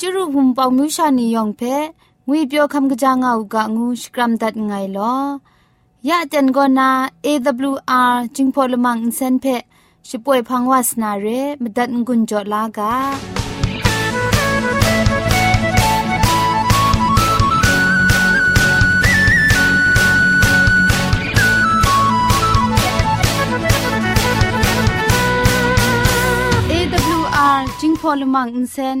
จุรุภุมปองมิวชานียองเพงวยเปียวคำกะจางเอากะงูสกรัมดัดไงลอยะจันกอนา AWR จิงพอลมังอินเซนเพช่วยพังวาสนาเรมดัดงุนจอลากา AWR จิงพอลมังอินเซน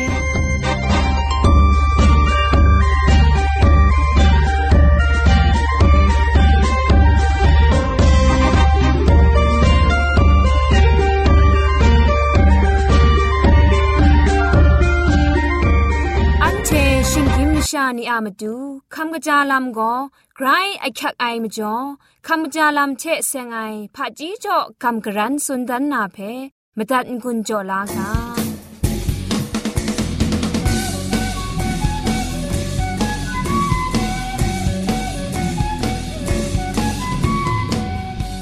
ชิงกิมชานีอามาดูคำกระจาลำก็ไกรไอคักไอมาจ่อคำกระจาลำเชะเซงไอผาจีจ่อคำกระรันสุนดันนาเพมตัดกุญจ่อลากา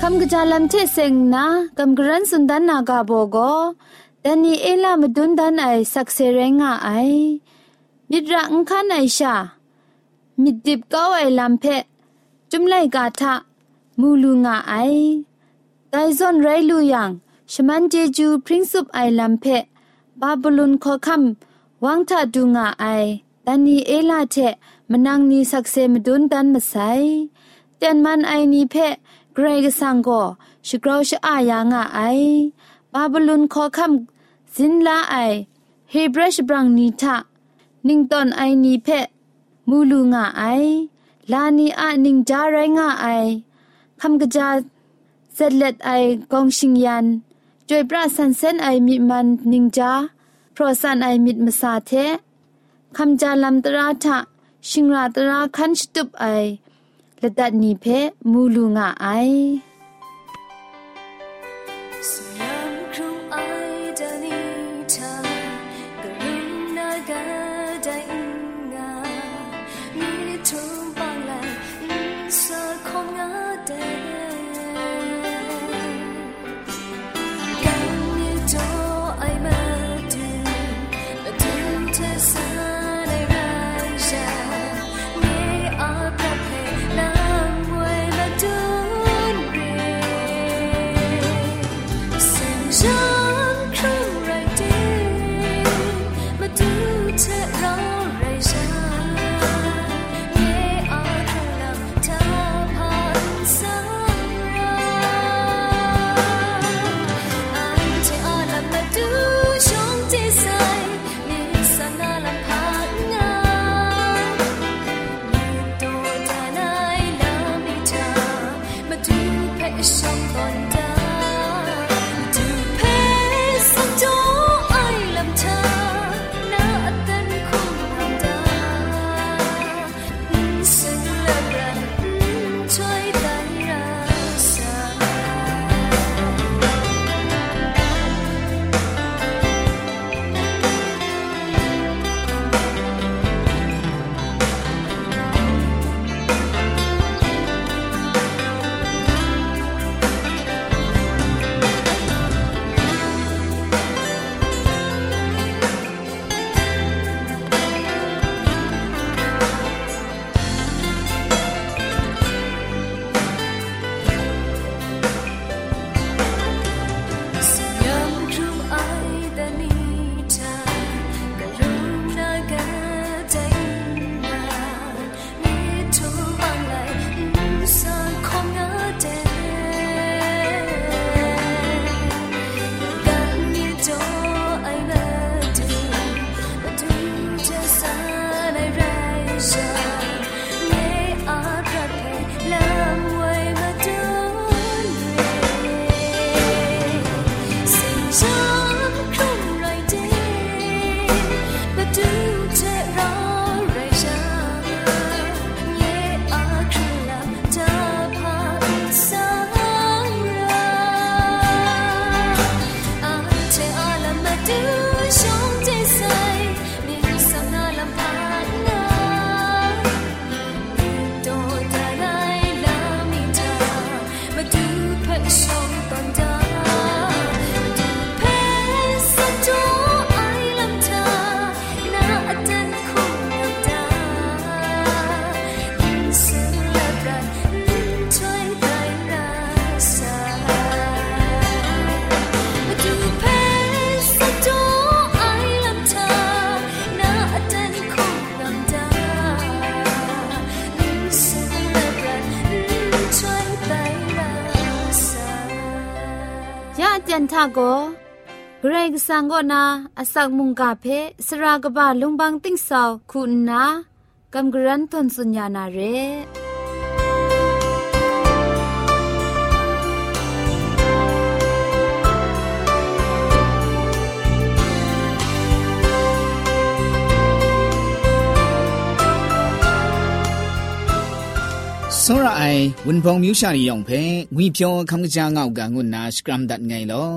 คำกระจาลำเทเซงนะกำกรันสุนดันนากาโบโกแต่นี่เอลามดุนดันไอสักเซเรงาไอ มิดรังคันไอชา มิดดิบก้าไอลำเพะจุมไลกาทะมูลูงาไอไดซอนไรลูยังชมันเจจูพริ้งซุปไอลำเพะบาบลุนขอคำวังทะดูงาไอแต่นี่เอลาเทมนังนีสักเซมดุนดันมาไซเตียนมันไอนีเพะเกรกสังก็ชกราวชอายางาไอบาบลุนขอคำสินลาไอเฮบรชบรังนีทะ นิ่งตอนไอนีเพะมูลูงาไอ ลานีอะนิงจาไรงาไอคำกะจาเซเลตไอกองชิงยันจวยปราสันเซนไอมิมันนิงจาเพราะสันไอมิดมาสาเทคำจาลำตราทะชิงราตราคันชตุบไอละดัดนีเพมูลูงาไอ นทาโกเกรงสังก็นาอสักมุงกาเพสรากบะลุงบังติ้งสาวคุณนากำกรันทนสุญญานาเร စောရအိုင်ဝန်ဖောင်မြူရှာရီယောင်ဖဲငွေပြောခမ်ကြာငောက်ကငုနာစကရမ်ဒတ်ငိုင်လော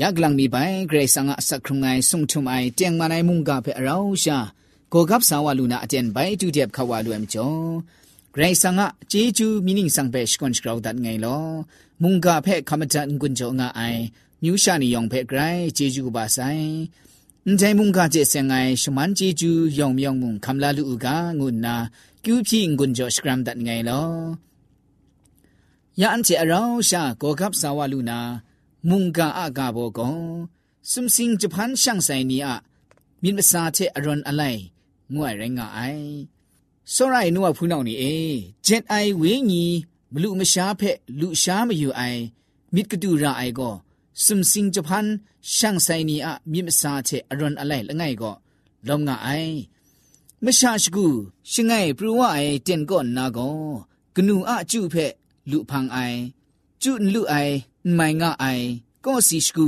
ယက်လန်မီပိုင်ဂရေဆာငါစခရုံငိုင်ဆုံထုမိုင်တຽງမနိုင်မုန်ကဖဲအရောရှာကိုကပ်ဆာဝလူနာအတန်ဘိုင်တူတဲ့ခဝလူအမ်ချောဂရေဆာငါဂျေဂျူမီနင်းဆန်ပဲစကွန်စကရောဒတ်ငိုင်လောမုန်ကဖဲခမတန်ကွန်ချောငါအိုင်မြူရှာနီယောင်ဖဲဂရိုင်ဂျေဂျူဘာဆိုင်အန်တိုင်မုန်ကကျဲဆန်ငိုင်ရှမန်ဂျေဂျူယောင်မြောင်မုန်ခမ်လာလူကငုနာ ကျူဖြင်းကွန်ဂျောစကရမ်ဒတ်ငိုင်လောယန်ချေအရောရှာကိုကပ်ဆာဝလူနာမုန်ကအကဘောကောစုံစင်းဂျပန်ရှန်ဆိုင်နီအမြင့်မစာချေအရွန်အလိုက်ငွေရငါအိုင်စောရိုင်နုဝဖူးနောင်နီအေဂျက်အိုင်ဝင်းညီမလူမရှားဖက်လူရှားမယူအိုင်မြစ်ကတူရာအိုင်ကောစုံစင်းဂျပန်ရှန်ဆိုင်နီအမြင့်မစာချေအရွန်အလိုက်လငိုင်ကောလောငါအိုင် မရှာရှိကူရှင်ငိုင်ပရဝအိုင်တင်ကောနာကောဂနူအကျုဖက်လူพังไอจุนลุไอไม่งะไอก็สิสกู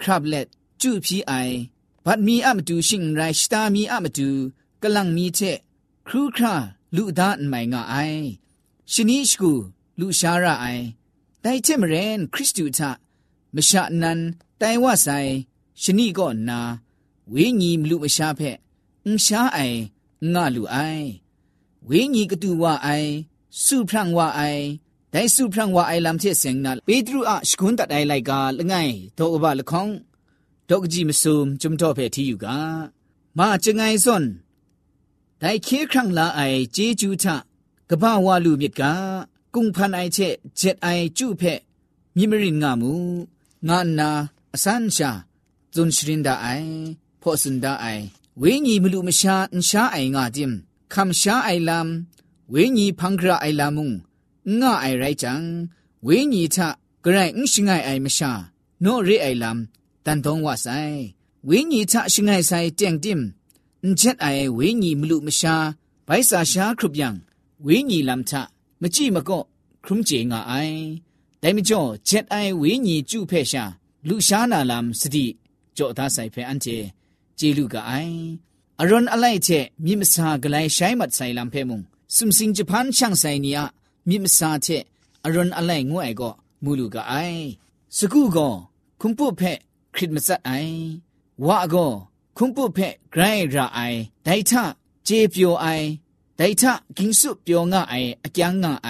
ครับเล็ดจุพีไอบัดมีอะมตูชิงไรสตามีอะมตูกะลังมีเทครูคราလူသားအမိုင်ငါအိုင်ရှင်နီရှကူလူရှာရအိုင်တိုင်ချင်မရင်ခရစ်တုထမရှာနန်တိုင်ဝဆိုင်ရှင်နီကောနာဝိညီမလူမရှာဖက်အင်းရှာအိုင် ငါလူအိုင်ဝိညီကတူဝအိုင်စုဖရန့်ဝအိုင်ဒိုင်စုဖရန့်ဝအိုင်လမ်ချေစင်နာပေတရုအရှကွန်းတတ်အိုင်လိုက်ကာလငိုင်တော့အဘလခေါင်ဒေါကကြီးမစုံဂျုံတော့ဖဲတီယူကမာချငိုင်စွန်ဒိုင်ခေခန့်လာအိုင်ဂျေဂျူထကပဝါလူမြစ်ကကုံဖန်အိုင်ချက်ဂျက်အိုင်ကျုဖဲမြမရင်ငါမူငါနာအစန်းရှာဇွန်ရှရင်ဒါအိုင်ဖောစန်ဒါအိုင် ဝိညီမလူမရှာအန်ရှာအိုင်ငါဂျင်ခမ်ရှာအိုင်လမ်ဝိညီဖန်ခရာအိုင်လာမုံငါအိုင်ရိုက်ချံဝိညီထဂရိုင်အင်းရှိငိုင်အိုင်မရှာနောရိအိုင်လမ်တန်တုံးဝဆိုင်ဝိညီထရှိငိုင်ဆိုင်တຽງတင်အန်ချက်အိုင်ဝိညီမလူမရှာဘိုင်စာရှာခရုပယံဝိညီလမ်ထမကြည့်မကော့ခရုံကျေငါအိုင်တိုင်မကျော်ချက်အိုင်ဝိညီကျုဖဲ့ရှာလူရှာနာလမ်စတိကြော့သားဆိုင်ဖဲအန် จีลูกไออรอนอะไรเชมิมซากลายใช้มัดใส่ลำเพมุงสุมสิงจะพันช่างใส่เนียมิมซาเชอรอนอะไรงัวไอก็มูลูกไอสกูก็คุมปุเพคริตมาสัดไอวะก็คุมปุเพไกรระไอไดทะเจเปียวไอไดทะกิงสุเปียวงะไออะจังงะไอ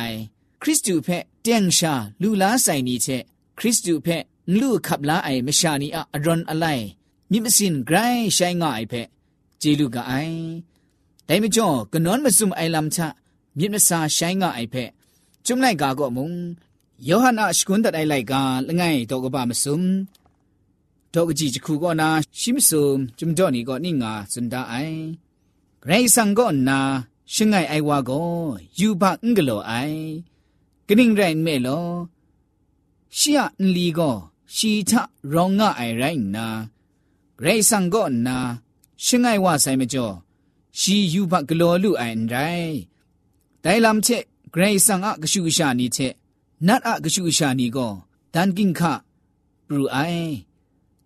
คริสตูเพเตียงชาลูลาใส่นี้เชคริสตูเพลูขับลาไอมชานีอะอรอนอะไร มิมสินไกรใช้ง่ายเพเจลูกไอแต่ไม่จ่อกนอนมาซุมไอลำชะมิมสาใช้ง่ายเพจุมไลกาก็มุงโยฮันอาชกุนตัดไอไลกาละไงตอกบามซุมตอกจีจคูก็นาชิมซุมจุมจ่อนี่ก็นี่งาสุนดาไอไกรสังก็นาชิงไงไอวาก็ยูบะอึงกะโลไอกนิ่งไรเมโลชิยะนลีก็ชี ရေဆောင်ကောနာရှင်ငိုင်ဝဆိုင်မကျော်ရှီယူဘဂလောလူအိုင်တိုင်းဒိုင်လမ်ချက်ဂရေဆောင်အကရှုရှာနီချက်နတ်အကရှုရှာနီကောဒန်ကင်ခပရူအိုင်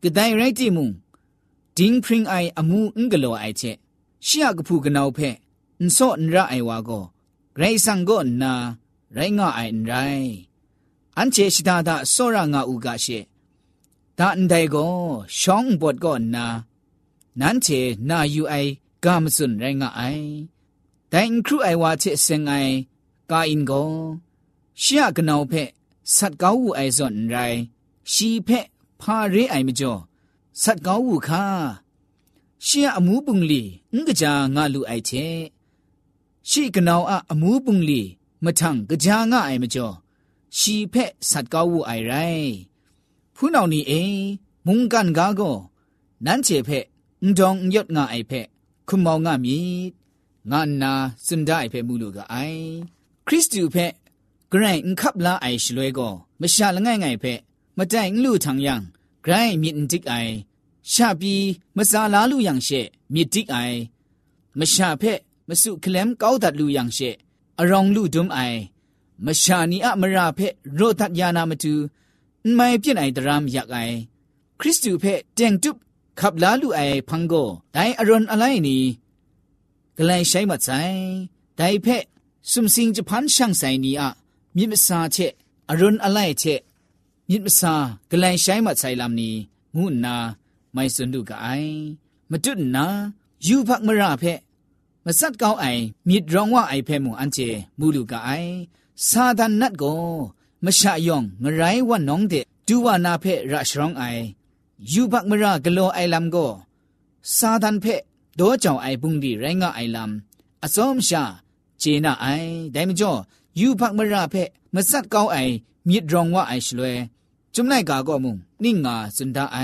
ကဒိုင်ရိုက်တီမုံဒင်းဖရင်အိုင်အမူအင်္ဂလောအိုင်ချက်ရှီယကဖူကနောဖဲအန်စောအန်ရအိုင်ဝါကောဂရေဆောင်ကောနာရိုင်ငါအိုင်တိုင်းအန်ချေရှိတာဒါစောရငါဥကရှေ ตาอันใดก็ช่องบดก่อนนานั้นเชนาอยู่ไอกามสุนแรงไอแต่ครูไอว่าเชเซงไอกาอินก็เชียกนาวเพสัตเก้าไอสนไร ชีเพพาเรไอมจ่อสัตเก้าค่ะเชียอมูปุงลีงกจางาลูไอเชชีกนาวอะอมูปุงลีมาทังกจางาไอมจ่อชีเพสัตเก้าไอไร ခုနောင်နီအိမုန်ကန်ကားကိုနန်းချေဖက်အုံတောင်ယတ်ငါအိဖက်ခုမောင်ငါမီငါနာစန္ဒအိဖက်မူလူကအိုင်ခရစ်တုဖက်ဂရိုင်းခပ်လာအိုင်ရှလွဲကိုမရှာလငိုင်ငိုင်ဖက်မတိုင်လူထံယံဂရိုင်းမြင့်တိအိုင်ရှာပြီးမစာလာလူယံရှေမြစ်တိအိုင်မရှာဖက်မစုကလမ်ကောက်တတ်လူယံရှေအရောင်လူဒုံအိုင်မရှာနီအမရာဖက်ရောတတ်ယာနာမတူ ไอมชานีอะมราเพโรตัดยานามาตูไม่เปียนไอดรามอยากไอคริสตูเพเจงจุบขับลาลูไอพังโกไดอรอนอะไรนี่กลายใช้มาใจไดเพสุมสิงจะพันช่างใส่นี่อะมิมซาเชอรอนอะไรเชมิมซากลายใช้มาใจลำนี้งูนาไม่สนดูกไอมาจุดนายูพักมราเพမစတ်ကောင်းအိုင်မြစ်ရောင်ဝအိုင်ဖဲမှုအန်ချေမူလူကအိုင်စာဒန်နတ်ကို มชะยองงไรว่าน้องเดดูว่านาเพระชรองไอยูบักมรากโลไอลำก็ซาดันเพโดเจ้าไอบุงดีไรงาไอลำอสมชาเจนาไอได้มจ่อยูบักมราเพมสัดเก้าไอมีดรองว่าไอชลวยจุมไลกาก็มุงนิ่งงาสุนดาไอ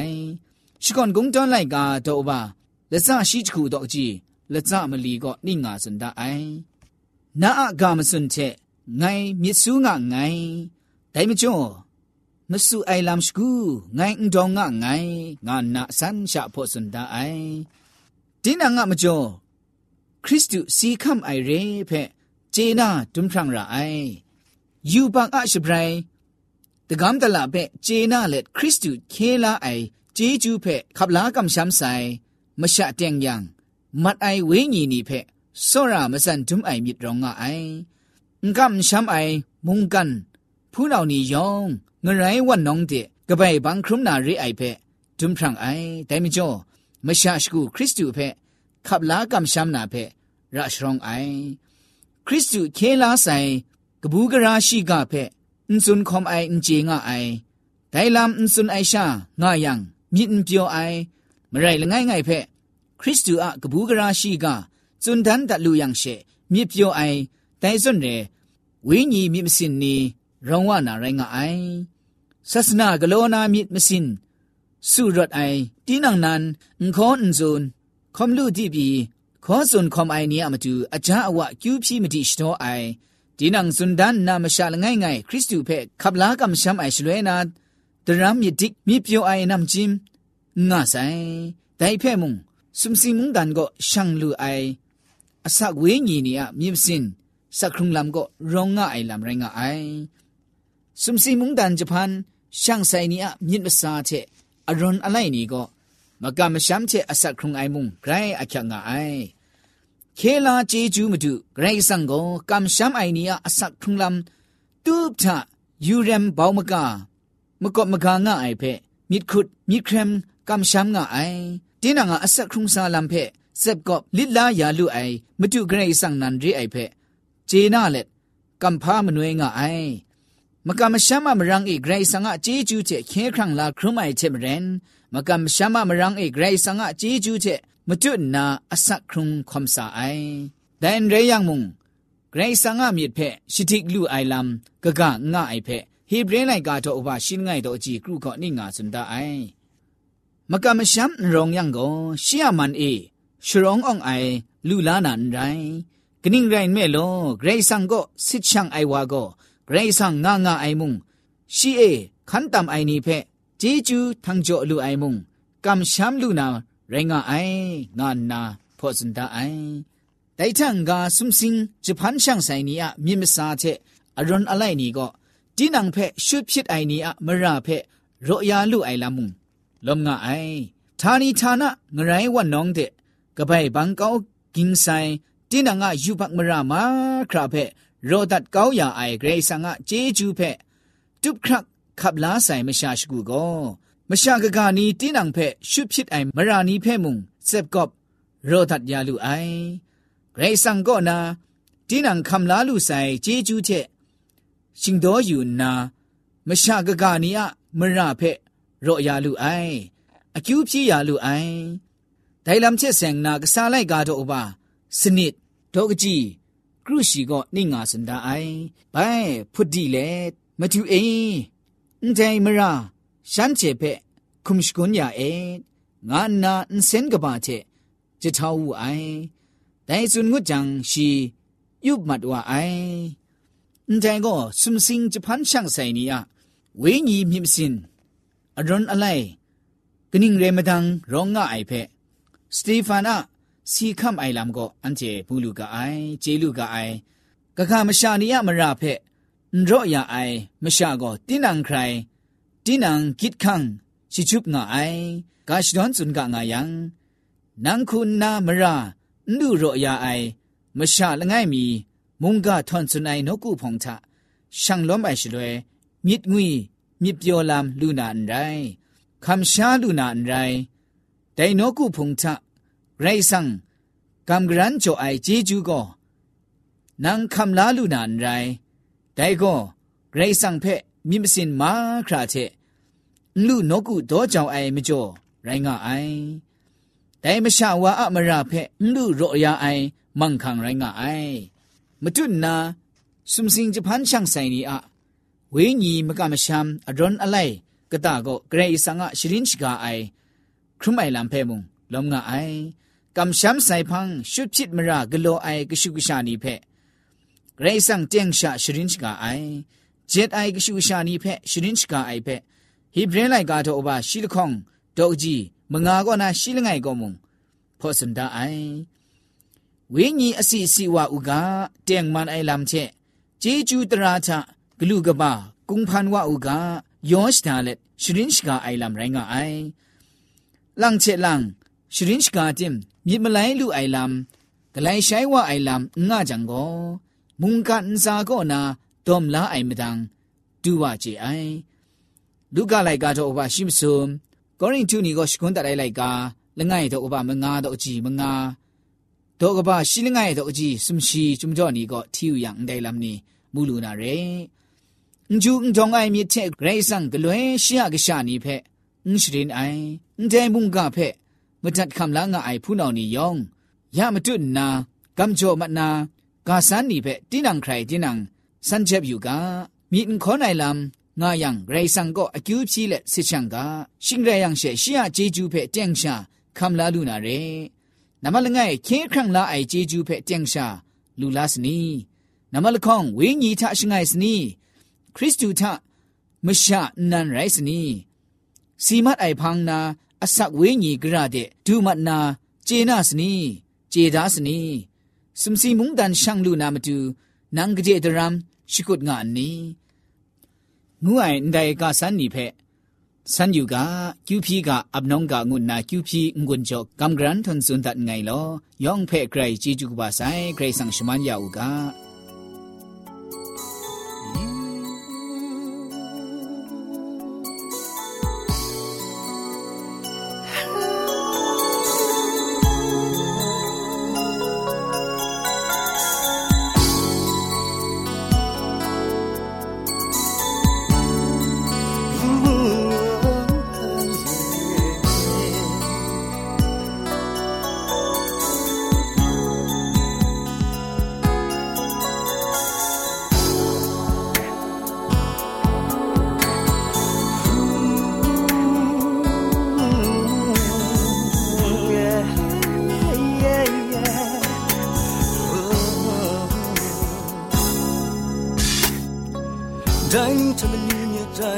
ชิกอนกงจ้อนไลกาโตบาละซาชิจคูดอกจีละซามลีก็นิ่งงาสุนดาไอนาอากามสุนเชไงมิซูงะไง ဒိုင်မကျွန်းမဆူအိုင်လမ်ရှကူငိုင်းအုံတော်ငါငိုင်းငါနာဆန်ရှာဖို့စွန်ဒအိုင်တင်းနာငါမကျွန်းခရစ်တုစီခမ်အိုင်ရေဖဲဂျေနာဒွမ်ထန်ရာအိုင်ယူပန်အရှဘရိုင်တကမ်တလာဖဲဂျေနာလက်ခရစ်တုခေလာအိုင်ဂျေဂျူးဖဲခပ်လာကမ်ရှမ်ဆိုင်မရှာတຽງယံမတ်အိုင်ဝေညီနီဖဲစောရာမစန်ဒွမ်အိုင်မြစ်ရောငါအိုင်ငမ်ရှမ်အိုင်မုန်ကန် ဖူးနောင်နီယောင်ငရိုင်းဝတ်နောင်းတဲ့ကပိုင်ဘန်ခရုမနာရိအိုက်ဖဲဒွမ်ဖရန်အိုင်တိုင်မကျော်မရှာရှကုခရစ်တုဖဲခပ်လာကမ်ရှမ်နာဖဲရရှရောင်းအိုင်ခရစ်တုခေလာဆိုင်ကဘူးကရာရှိကဖဲအန်စွန်ခွန်အိုင်အင်ဂျေငါအိုင်ဒိုင်လမ်အန်စွန်အိုင်ရှာငါယံမြင့်ပြောအိုင်မရိုင်လငိုင်းငိုင်ဖဲခရစ်တုအကဘူးကရာရှိကဇွန်ဒန်တလူယံရှေမြင့်ပြောအိုင်တိုင်စွန်ရဲဝိညာဉ်မြင့်စင်နီ ရောင်းဝနာရိုင်းငါအိုင်ศาสนากะโลนามิดมสินสู้รถไอตีนังนันอุคอนซุนคอมลูดีบีขอซุนคอมไอเนียมาดูอาจาอวะคิวพีมติสโตไอตีนังซุนดันนามชาลง่ายง่ายคริสตูเพขับลากำช้ำไอชลวยนาดรามยดิกมีเปียวไอนำจิมงาไซแต่เพ่มุงสุมสิมุงดันก็ช่างลูไออาศักเวญีนี่อะมีสินสักครุงลำก็ร้องง่ายลำไรงง่าย สุมสิมุงดันจะพันช่างใส่นี่อะมิดภาษาเชอรอนอะไรนี่ก็มากำมช้ำเชอสักครุงไอมุงไกรอักยังไอเคลาเจจูมาดูไกรสังก็กำช้ำไอนี่อะสักครุงลำตูบทะยูเรมเบามกามกบมกางะไอเพมิดขุดมิดเครมกำช้ำงะไอตีนังอะสักครุงซาลัมเพเซบกบลิลายาลูไอมาดูไกรสังนันรีไอเพเจน่าเล็ดกำพามนวยงะไอ မကမရှမမရန်အေဂရိဆန်ငါជីဂျူးချက်ခဲခန့်လာခရမိုင်ချက်မရန်မကမရှမမရန်အေဂရိဆန်ငါជីဂျူးချက်မတွနာအစခုံခွန်ဆာအိုင်ဒန်ရေယံမုံဂရိဆန်ငါမြစ်ဖက်ရှိတိကလူအိုင်လမ်ဂဂငါအိုင်ဖက်ဟေဘရင်လိုက်ကတော့ဥပရှင်းငိုင်တော့အကြည့်ကရုကောနိငါစန္ဒအိုင်မကမရှမ်ရောင်ယံကိုရှီယမန်အေရှရောင်းအောင်အိုင်လူလာနန်ရိုင်းကနင်းရိုင်းမဲလောဂရိဆန်ကိုစစ်ချန်အိုင်ဝါကို ဘရိဆန်ငါငါအိုင်မုံရှိအေခန်တမ်အိုင်နီဖက်ဂျေဂျူးထန်ကြောလူအိုင်မုံကမ်ရှမ်လူနာရိုင်းငါအိုင်ငါနာဖောစန်တာအိုင်တိုင်ထန်ကဆုမ်စင်းဂျပန်ရှန်ဆိုင်နီယမြင့်မစားချက်အရွန်အလိုက်နီကောတင်းနံဖက်ရှုဖြစ်အိုင်နီယမရဖက်ရောယာလူအိုင်လာမုံလုံငါအိုင်ဌာနီဌာနငရိုင်းဝတ်နောင်းတဲ့ကပိုင်ဘန်ကောကင်းဆိုင်တင်းနံကယူဘတ်မရမာခရာဖက် ရောဒတ်ကောင်းရာအိုင်ဂရေဆန်ကဂျေဂျူးဖက်တုပ်ခရက်ခပ်လာဆိုင်မရှာရှိကူကောမရှာကကနီတင်းနံဖက်ရှုဖြစ်အိုင်မရာနီဖက်မုံစက်ကော့ရောဒတ်ရလူအိုင်ဂရေဆန်ကောနာတင်းနံခမ်လာလူဆိုင်ဂျေဂျူးချက်ရှင်တော်ယူနာမရှာကကနီယမရာဖက်ရော့ရလူအိုင်အကျူးပြေရလူအိုင်ဒိုင်လမ်ချက်ဆန်နာကစားလိုက်ကားတော့ဘာစနစ်တော့ကကြီး ครูชีก็นิ่งาสันดาไอไปพุดดีเลมาดูเองใจมราฉันเจเพคุมสกุนยาเองานนาอินเซนกบาเจจะเท่าไอแต่สุนงุจังชียุบมัดว่าไอใจก็สุมสิงจะพันช่างใส่นี่อะเวญีมิมสินอรอนอะไร กนิงเรมดังร้องง่ายเพสตีฟานา สีคำไอลำก็อันเจบูลูกาไอเจลูกาไอกะกามชานิยามราเพนรอยาไอมชาก็ตินังใครตินังกิดคังชิชุบง่ายกาชดอนสุนกะงายังนังคุณนามรานูรอยาไอมชาละง่ายมีมุงกาทอนสุนไอนกูพงทะช่างล้มไอชลวยมิดงุยมิดเปียวลำลูนาอันไรคำชาลูนาอันไรแต่นกูพงทะ ไรสังกำกรันโจไอเจจูก็นางคำลาลูนาอันไรแต่ก็ไรสังเพมิมสินมาคราเทလူနောကုဒေါကြောင့်အိုင်မကျော်ရိုင်းကအိုင်တိုင်မရှာဝါအမရာဖက်လူရောရအိုင်မန်ခံရိုင်းကအိုင်မတွနာစုံစင်ဂျပန်ချန်ဆိုင်နီအဝေညီမကမရှမ်အဒရွန်အလိုက်ကတာကိုဂရေဆာငါရှရင်ချကအိုင်ခရုမိုင်လမ်ဖဲမုံလုံငါအိုင် กำช้ำใส่พังชุดพิษมรากโลไอกชุกชานีเพไรสังเจียงชาชรินชกาไอเจ็ดไอกชุกชานีเพชรินชกาไอเพฮิบเรนไลกาโตอบาชิลคองดอกจีมงาก็นาชิลไงก็มุงพอสันดาไอဝိညာဉ်အစီအစီဝဥကတຽງမန်အိုင်လမ်ချက်ဂျေဂျူတရာချဂလူကပါကုံဖန်ဝဥကယောရှတာလက်ရှရင်ရှ်ကာအိုင်လမ်ရိုင်းငါအိုင်လန့်ချက်လန့်ရှရင်ရှ်ကာတင် မြစ်မလိုင်းလူအိုင်လမ်ဂလိုင်ရှိုင်းဝအိုင်လမ်ငါကြောင့်ကိုမုန်ကန်စာကောနာဒုံလာအိုင်မဒန်ဒူဝကြည်အိုင်လူကလိုက်ကတော့ဘာရှိမစုံကောရင်တူနီကိုရှကွန်တရိုင်လိုက်ကလငိုင်တော့ဘာမငါတော့အကြည့်မငါတော့ကဘာရှိလငိုင်တော့အကြည့်စမရှိကျွမ်ကြောနီကိုထီယူရန်ဒိုင်လမ်နီမူလူနာရဲအန်ဂျူအန်တောင်အိုင်မြစ်တဲ့ဂရိတ်ဆန်ဂလွဲရှိရကရှာနီဖက်အန်ရှရင်အိုင်အန်တဲမုန်ကဖက် မတတ်ခမ်လာငါအိုင်ဖူးနောင်နီယောင်ရမတုနာကမ်ကြောမနာကာစန်နီပဲတင်းနံခရိုင်တင်းနံစန်ချက်ယူကမိန်ခေါနိုင်လမ်ငါယံဂရေဆန်ကိုအကျူးဖြီးလက်စစ်ချန်ကရှင်ရယံရှေရှီယာဂျေဂျူးဖဲတန့်ရှာခမ်လာလူနာရဲနမလငိုင်ခင်းခန့်လာအိုင်ဂျေဂျူးဖဲတန့်ရှာလူလာစနီနမလခေါင်ဝင်းညီထအရှိငိုင်စနီခရစ်တုထမရှာနန်ရိုင်စနီစီမတ်အိုင်ဖန်းနာ အဆက်ဝိညီဂရတဲ့ဒူမတ်နာဂျေနာစနီဂျေဒါစနီစမ်စီမုန်ဒန်ရှန်လူနာမတူနန်ဂဂျေဒရမ်ရှိကုတ်ငါနီငူအိုင်ဒိုင်ကဆန်နီဖဲဆန်ယူကကျူဖြီကအပနောင်ကငုနာကျူဖြီငွန်ကြောကမ်ဂရန်ထွန်စွန်ဒတ်ငိုင်လောယောင်ဖဲဂရိဂျီဂျူကဘာဆိုင်ဂရိဆန်ရှမန်ယာဥက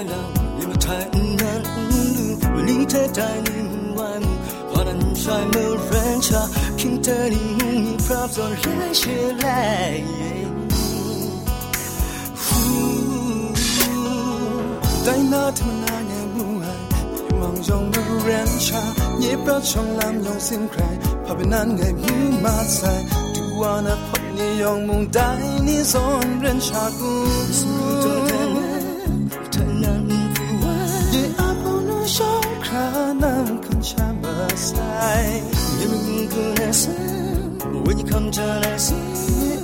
မြတိုင်းလာမြမထိုင်နန်လူဝလီတဲ့တိုင်းလူဝမ်ဘာရန်ဆိုင်မရန်ချာခင်တနီပရပ်ဇွန်ရဲရှေလိုက်တိုင်းနာတမနာညမှုဟန်မောင်ယုံမရန်ချာမြေပရချောင်းလမ်းယုံစင်ခရိုင်ဖပနန်ငယ်မြမဆိုင်ဒူဝါနာဖပ်နေယုံမုန်တိုင်းနေစွန်ရန်ချာကူစမူတော်တဲ့ When you come to us,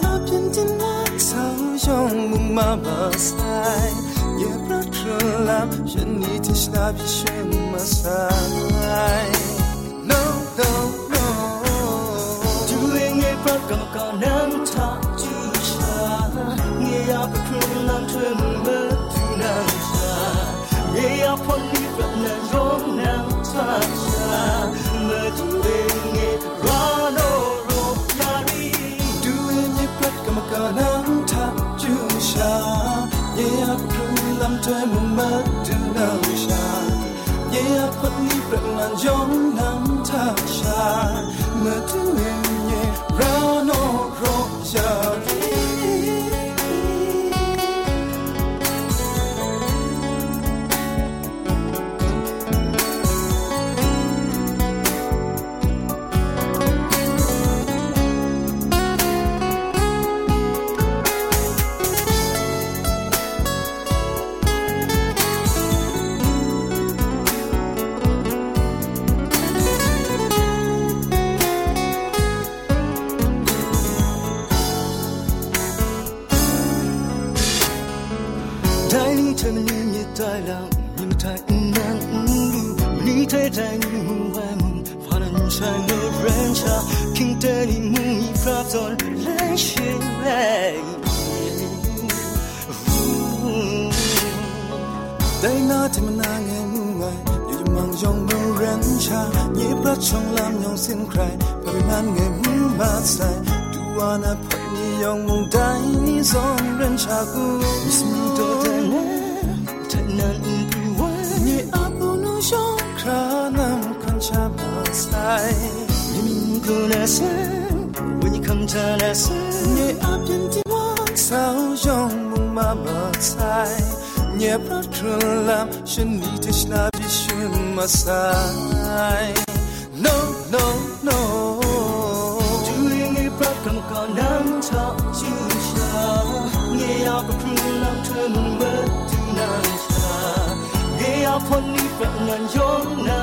up into my soul, young mama side. Yeah, brother, love, you need to stop your shame, my side. No, no, no. Doing it, but come on, I'm talk to you. Yeah, I'm a criminal, tremble to now. เรื่องราวย้อนนำทางชาเมื่อถึงเอง 남칸 잡았사이 민군의 생 sai 강자의 생내 앞엔 뒤왕 사우정 목마마사이. 내 파트람 신이 대신 아비 sai No, no, no. Doing it broken con nắng cho chữ xa Nghe áo có thương lòng thương mất thương nàng xa Nghe áo con đi vẹn ngàn giống nàng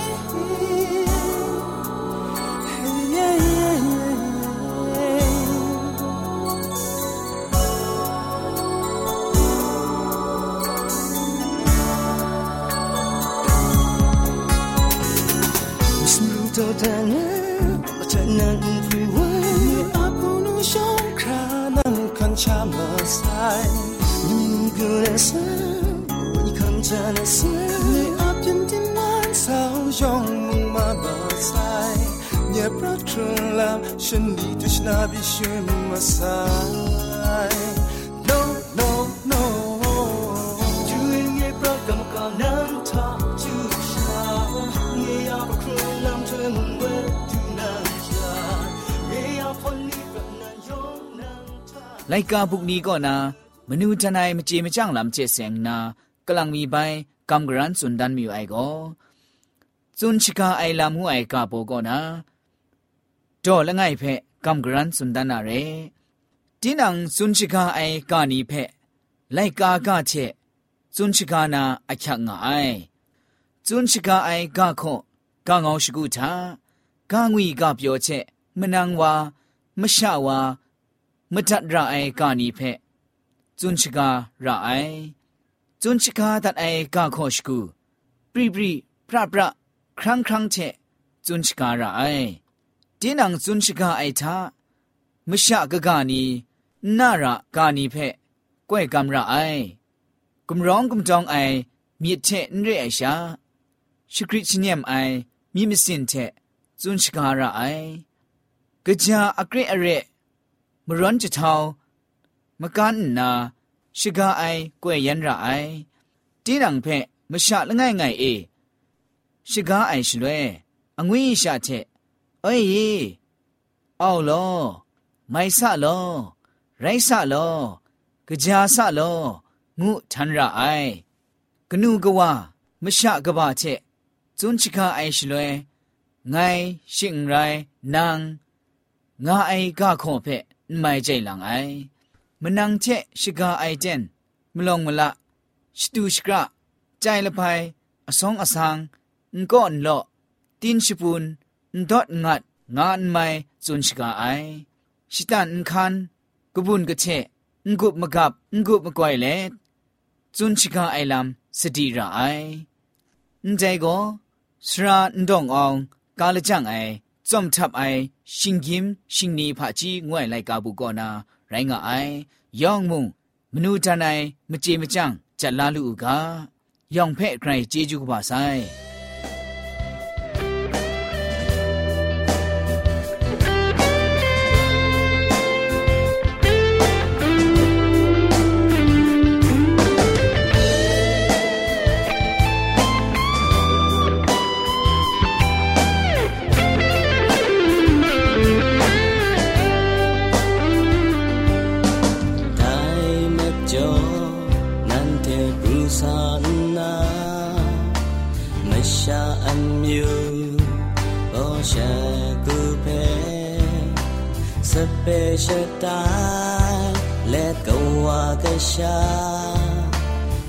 na bi shun ma sai No, no, no Doing it bro kam ka nam ta chu sha Nye ya ba krun lam tuen mung we du nam sha Nye ya pon ni pra nan yong nam ta လိုက်ကာပုကနီကောနာမနူတနိုင်မကြေမကြောင်လမ်ကျက်စ ेंग နာကလန်မီပိုင်ကမ်ဂရန်စွန်ဒန်မီအိုင်ကိုဇွန်ချီကာအိုင်လာမှုအိုင်ကပိုကောနာဒေါ်လငိုင်ဖက် ကမ်ဂရန်စွန်ဒန်နာရဲတင်းနန်ဇွန်ချီကာအိုင်ကာနီဖက်လိုက်ကာကချက်ဇွန်ချီကာနာအချက်ငါအိုင်ဇွန်ချီကာအိုင်ကခွန်ကငောင်းရှိကုတာကငွီကပြောချက်မနန်ဝါမရှဝါမတတ်ရအိုင်ကာနီဖက်ဇွန်ချကာရအိုင်ဇွန်ချကာတတ်အိုင်ကာခောရှကူပရိပရိပရပရခရန်းခရန်းချက်ဇွန်ချကာရအိုင် တင်းနန်ဇွန်ချကာအိုင်သာမရှကကနီနာရကာနီဖက်ကွဲ့ကမ်ရအိုင်กุมร้องกุมจองไอมีเทนเรไอชาชคริชเนียมไอมีมิสินเทจุนชการะไอกะจาอักเรอเร มร้อนจะเทามกันนาชิกาไอกวยยันระไอตีนังเพมชะละง่ายง่ายเอชิกาไอชลวยองวิชาเท เอ้ยเอาลอไม่ซะลอไรซะลอกะจาซะลองูทันระไอกนูกว่ามชะกบะเชจุนชิกาไอชลวยไงชิงไรนางงาไอกะขอเพไม่ใจหลังไอมนังเชชิกาไอเจนมลงมละชิตูชกระใจละไพอสองอสังงก็อนเลาตินชิปูน ดอดงัดงานไม่จุนชกาไอชิตันคันกบุญกเชนกุบมกับนกุบมกวยเลจุนชกาไอลำสตีระไอนใจก็สระนดองอองกาลจังไอจอมทับไอชิงกิมชิงนีพาจีงวยไลกาบุกอนาไรงาไอยองมุงมนูจานไอมเจมจังจัดลาลูกายองเพ่ใครเจจูกบาไซ ဂျက်လာလူကယောင်ဖဲ့ဂရိုင်ဂျေဂျူကပါဆိုင်ရှတိုင်းလက်ကွာကရှာ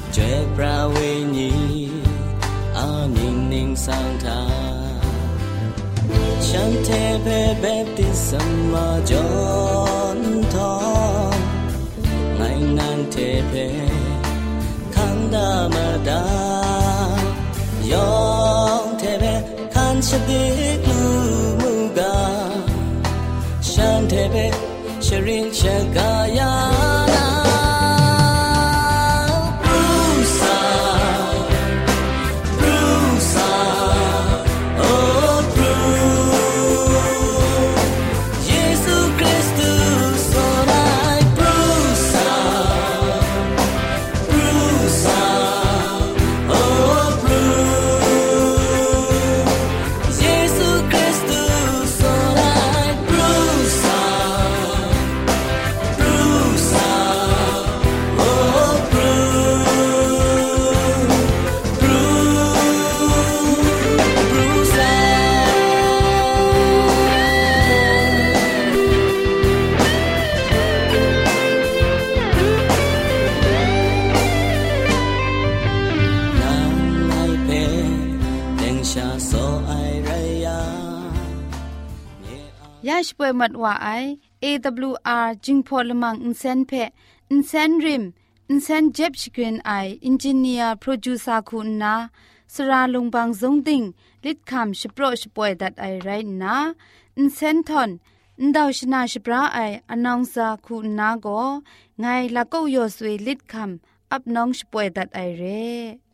ကျွဲပရာဝေညီအာမင်းနင်းဆောင်တာချန်တေဘေဘေတိစမဂျွန်တော်ငိုင်းနန်တေဘေခန္ဓာမဒါယောင်တေဘေခန်ချတိလူမူကာရှန်တေဘေ Shirin Shagayana Brusa mat wa ai awr jingpho lamang insen phe insen rim insen jeb shikrin ai engineer producer ku na sra longbang jong ting lit kham shpro shpoe that i right na insen ton ndaw shna shpra ai announcer ku na go ngai lakou yor sui lit kham up nong shpoe that i re